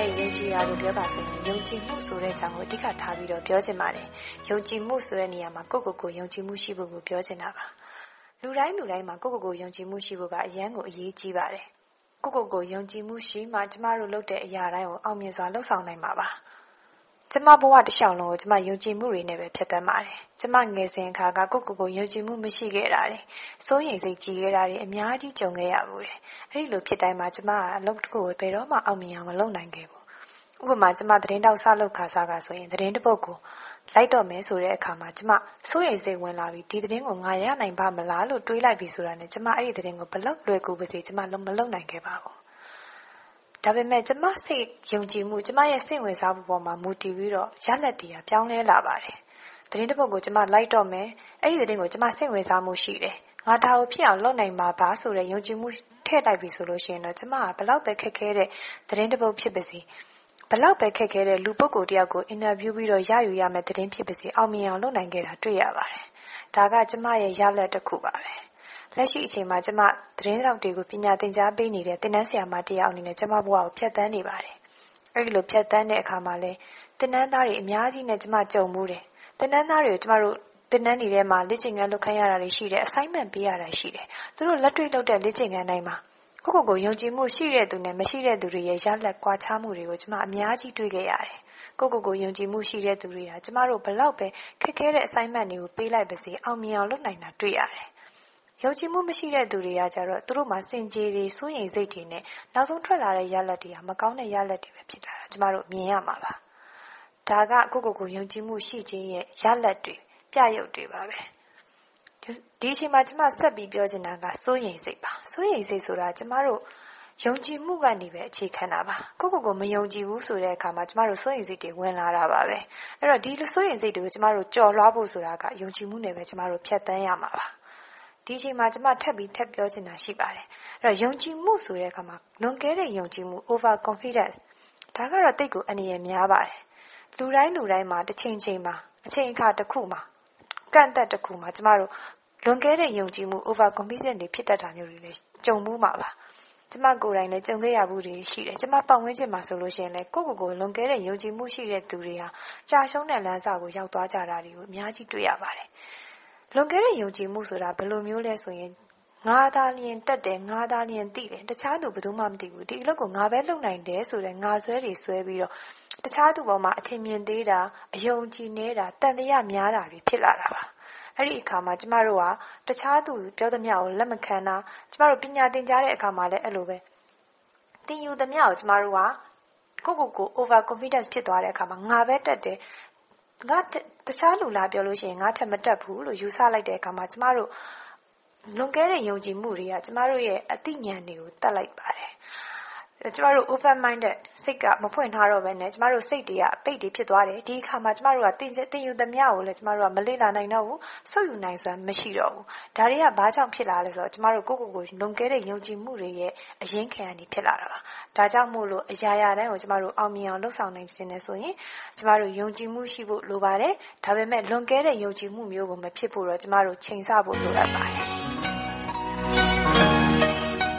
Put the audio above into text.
ရဲ့ယုံကြည်ရာကိုပြောပါဆိုရင်ယုံကြည်မှုဆိုတဲ့အကြောင်းကိုအဓိကထားပြီးတော့ပြောချင်ပါတယ်။ယုံကြည်မှုဆိုတဲ့နေရာမှာကိုယ့်ကိုယ်ကိုယုံကြည်မှုရှိဖို့ကိုပြောချင်တာပါ။လူတိုင်းလူတိုင်းမှာကိုယ့်ကိုယ်ကိုယုံကြည်မှုရှိဖို့ကအရန်ကိုအရေးကြီးပါတယ်။ကိုယ့်ကိုယ်ကိုယုံကြည်မှုရှိမှကျမတို့လုပ်တဲ့အရာတိုင်းကိုအောင်မြင်စွာလုပ်ဆောင်နိုင်မှာပါ။ ကျမဘဝတစ်လျှောက်လုံးကိုကျမယုံကြည်မှုတွေနဲ့ပဲဖြတ်သန်းပါတယ်။ကျမငယ်စဉ်အခါကကိုယ့်ကိုယ်ကိုယုံကြည်မှုမရှိခဲ့တာတွေစိုးရိမ်စိတ်ကြီးခဲ့တာတွေအများကြီးကြုံခဲ့ရဘူးတယ်။အဲဒီလိုဖြစ်တိုင်းမှာကျမကအလုပ်တစ်ခုကိုဘယ်တော့မှအောင်မြင်အောင်မလုပ်နိုင်ခဲ့ဘူး။ဥပမာကျမသတင်းတောက်ဆလုပ်ခါစားကဆိုရင်သတင်းတစ်ပုဒ်ကိုလိုက်တော့မယ်ဆိုတဲ့အခါမှာကျမစိုးရိမ်စိတ်ဝင်လာပြီးဒီသတင်းကိုငါရနိုင်ပါမလားလို့တွေးလိုက်ပြီးဆိုတာနဲ့ကျမအဲ့ဒီသတင်းကိုဘလောက်လွယ်ကူပါစေကျမလုံးမလုံးနိုင်ခဲ့ပါဘူး ဒါပေမဲ့ကျမစိတ်ယုံကြည်မှုကျမရဲ့စိတ်ဝင်စားမှုပေါ်မှာမူတည်ပြီးတော့ရလက်တရားပြောင်းလဲလာပါတယ်။သတင်းတစ်ပုဒ်ကိုကျမလိုက်တော့မယ်။အဲ့ဒီသတင်းကိုကျမစိတ်ဝင်စားမှုရှိတယ်။ငါဒါကိုဖြစ်အောင်လုပ်နိုင်မှာပါဆိုတဲ့ယုံကြည်မှုထည့်လိုက်ပြီဆိုလို့ရှိရင်တော့ကျမကဘလောက်ပဲခက်ခဲတဲ့သတင်းတစ်ပုဒ်ဖြစ်ပါစေဘလောက်ပဲခက်ခဲတဲ့လူပုဂ္ဂိုလ်တယောက်ကိုအင်တာဗျူးပြီးတော့ရယူရမယ့်သတင်းဖြစ်ပါစေအောင်မြင်အောင်လုပ်နိုင်ခဲ့တာတွေ့ရပါတယ်။ဒါကကျမရဲ့ရလက်တစ်ခုပါပဲ။ လက်ရှိအချိန်မှာ ကျမ သတင်းထောက်တွေကို ပညာသင်ကြားပေးနေတဲ့ သင်တန်းဆရာမတယောက်အနေနဲ့ ကျမဘဝကို ဖြတ်သန်းနေပါတယ်။အဲဒီလို ဖြတ်သန်းတဲ့အခါမှာလည်း သင်တန်းသားတွေ အများကြီးနဲ့ ကျမ ကြုံမှုတယ်။သင်တန်းသားတွေကို ကျမတို့ သင်တန်းတွေထဲမှာ လေ့ကျင့်ခန်းလုပ်ခိုင်းရတာတွေ ရှိတယ်။ assignment ပေးရတာ ရှိတယ်။သူတို့ လက်တွေ့လုပ်တဲ့ လေ့ကျင့်ခန်းတိုင်းမှာ ကိုယ့်ကိုယ်ကိုယုံကြည်မှုရှိတဲ့သူနဲ့ မရှိတဲ့သူတွေရဲ့ ရလဒ်ကွာခြားမှုတွေကို ကျမ အများကြီး တွေ့ခဲ့ရတယ်။ကိုယ့်ကိုယ်ကိုယုံကြည်မှုရှိတဲ့သူတွေဟာ ကျမတို့ဘလောက်ပဲ ခက်ခဲတဲ့ assignment တွေကို ပေးလိုက်ပါစေ အောင်မြင်အောင် လုပ်နိုင်တာ တွေ့ရတယ် ယုံကြည်မှုမရှိတဲ့သူတွေကကြတော့သူတို့မှာစင်ကြေတွေစိုးရိမ်စိတ်တွေနဲ့နောက်ဆုံးထွက်လာတဲ့ရလဒ်တွေကမကောင်းတဲ့ရလဒ်တွေပဲဖြစ်လာတာကျမတို့မြင်ရမှာပါဒါကကိုကိုကိုယုံကြည်မှုရှိခြင်းရဲ့ရလဒ်တွေပြရုပ်တွေပါပဲဒီအချိန်မှာကျမဆက်ပြီးပြောချင်တာကစိုးရိမ်စိတ်ပါစိုးရိမ်စိတ်ဆိုတာကျမတို့ယုံကြည်မှုကနေပဲအခြေခံတာပါကိုကိုကိုမယုံကြည်ဘူးဆိုတဲ့အခါမှာကျမတို့စိုးရိမ်စိတ်တွေဝင်လာတာပါပဲအဲ့တော့ဒီလိုစိုးရိမ်စိတ်တွေကိုကျမတို့ကြော်လွှားဖို့ဆိုတာကယုံကြည်မှုနဲ့ပဲကျမတို့ဖြတ်တန်းရမှာပါ ဒီအချိန်မှာကျမထပ်ပြီးထပ်ပြောချင်တာရှိပါတယ်အဲ့တော့ယုံကြည်မှုဆိုတဲ့အခါမှာလွန်ကဲတဲ့ယုံကြည်မှု over confidence ဒါကတော့တိတ်ကိုအနေရများပါတယ်လူတိုင်းလူတိုင်းမှာတစ်ချိန်ချိန်မှာအချိန်အခါတစ်ခုမှာကန့်သက်တစ်ခုမှာကျမတို့လွန်ကဲတဲ့ယုံကြည်မှု over confidence တွေဖြစ်တတ်တာမျိုးတွေလည်းကြုံမှုမှာပါကျမကိုယ်တိုင်လည်းကြုံခဲ့ရဘူးတွေရှိတယ်ကျမပတ်ဝန်းကျင်မှာဆိုလို့ရှိရင်လည်းကိုယ့်ကိုယ်ကိုလွန်ကဲတဲ့ယုံကြည်မှုရှိတဲ့သူတွေဟာကြာရှုံးတဲ့လမ်းစာကိုရောက်သွားကြတာတွေကိုအများကြီးတွေ့ရပါတယ် လွန်ခဲ့တဲ့ယုံကြည်မှုဆိုတာဘယ်လိုမျိုးလဲဆိုရင်ငါသားလျင်တက်တယ်ငါသားလျင်သိတယ်တခြားသူဘယ်သူမှမသိဘူးဒီအလုပ်ကိုငါပဲလုပ်နိုင်တယ်ဆိုတဲ့ငါဆွဲတွေဆွဲပြီးတော့တခြားသူပေါ်မှာအထင်မြင်သေးတာအယုံကြည်နေတာတန်တရားများတာတွေဖြစ်လာတာပါအဲ့ဒီအခါမှာကျမတို့ကတခြားသူပြောသမျှကိုလက်မခံတာကျမတို့ပညာသင်ကြားတဲ့အခါမှာလည်းအဲ့လိုပဲသင်ယူသမျှကိုကျမတို့ကကိုကိုကို over confidence ဖြစ်သွားတဲ့အခါမှာငါပဲတက်တယ် ငါတခြားလူလားပြောလို့ရှိရင်ငါထက်မတက်ဘူးလို့ယူဆလိုက်တဲ့အခါမှာကျမတို့လွန်ကဲတဲ့ယုံကြည်မှုတွေကကျမတို့ရဲ့အသိဉာဏ်တွေကိုတတ်လိုက်ပါတယ် ကျမတို့ open minded စိတ်ကမဖွင့်ထားတော့ဘဲနဲ့ကျမတို့စိတ်တွေကအပိတ်တွေဖြစ်သွားတယ်ဒီအခါမှာကျမတို့ကတင်တင်ယူသမျှကိုလည်းကျမတို့ကမလေ့လာနိုင်တော့ဘူးဆုပ်ယူနိုင်စွမ်းမရှိတော့ဘူးဒါတွေကဘာကြောင့်ဖြစ်လာလဲဆိုတော့ကျမတို့ကိုယ့်ကိုယ်ကိုလွန်ကဲတဲ့ယုံကြည်မှုတွေရဲ့အရင်ခံအနေဖြစ်လာတာပါဒါကြောင့်မို့လို့အရာရာတိုင်းကိုကျမတို့အောင်မြင်အောင်လုပ်ဆောင်နိုင်ခြင်းနဲ့ဆိုရင်ကျမတို့ယုံကြည်မှုရှိဖို့လိုပါတယ်ဒါပေမဲ့လွန်ကဲတဲ့ယုံကြည်မှုမျိုးကိုမဖြစ်ဖို့တော့ကျမတို့ချိန်ဆဖို့လိုအပ်ပါတယ်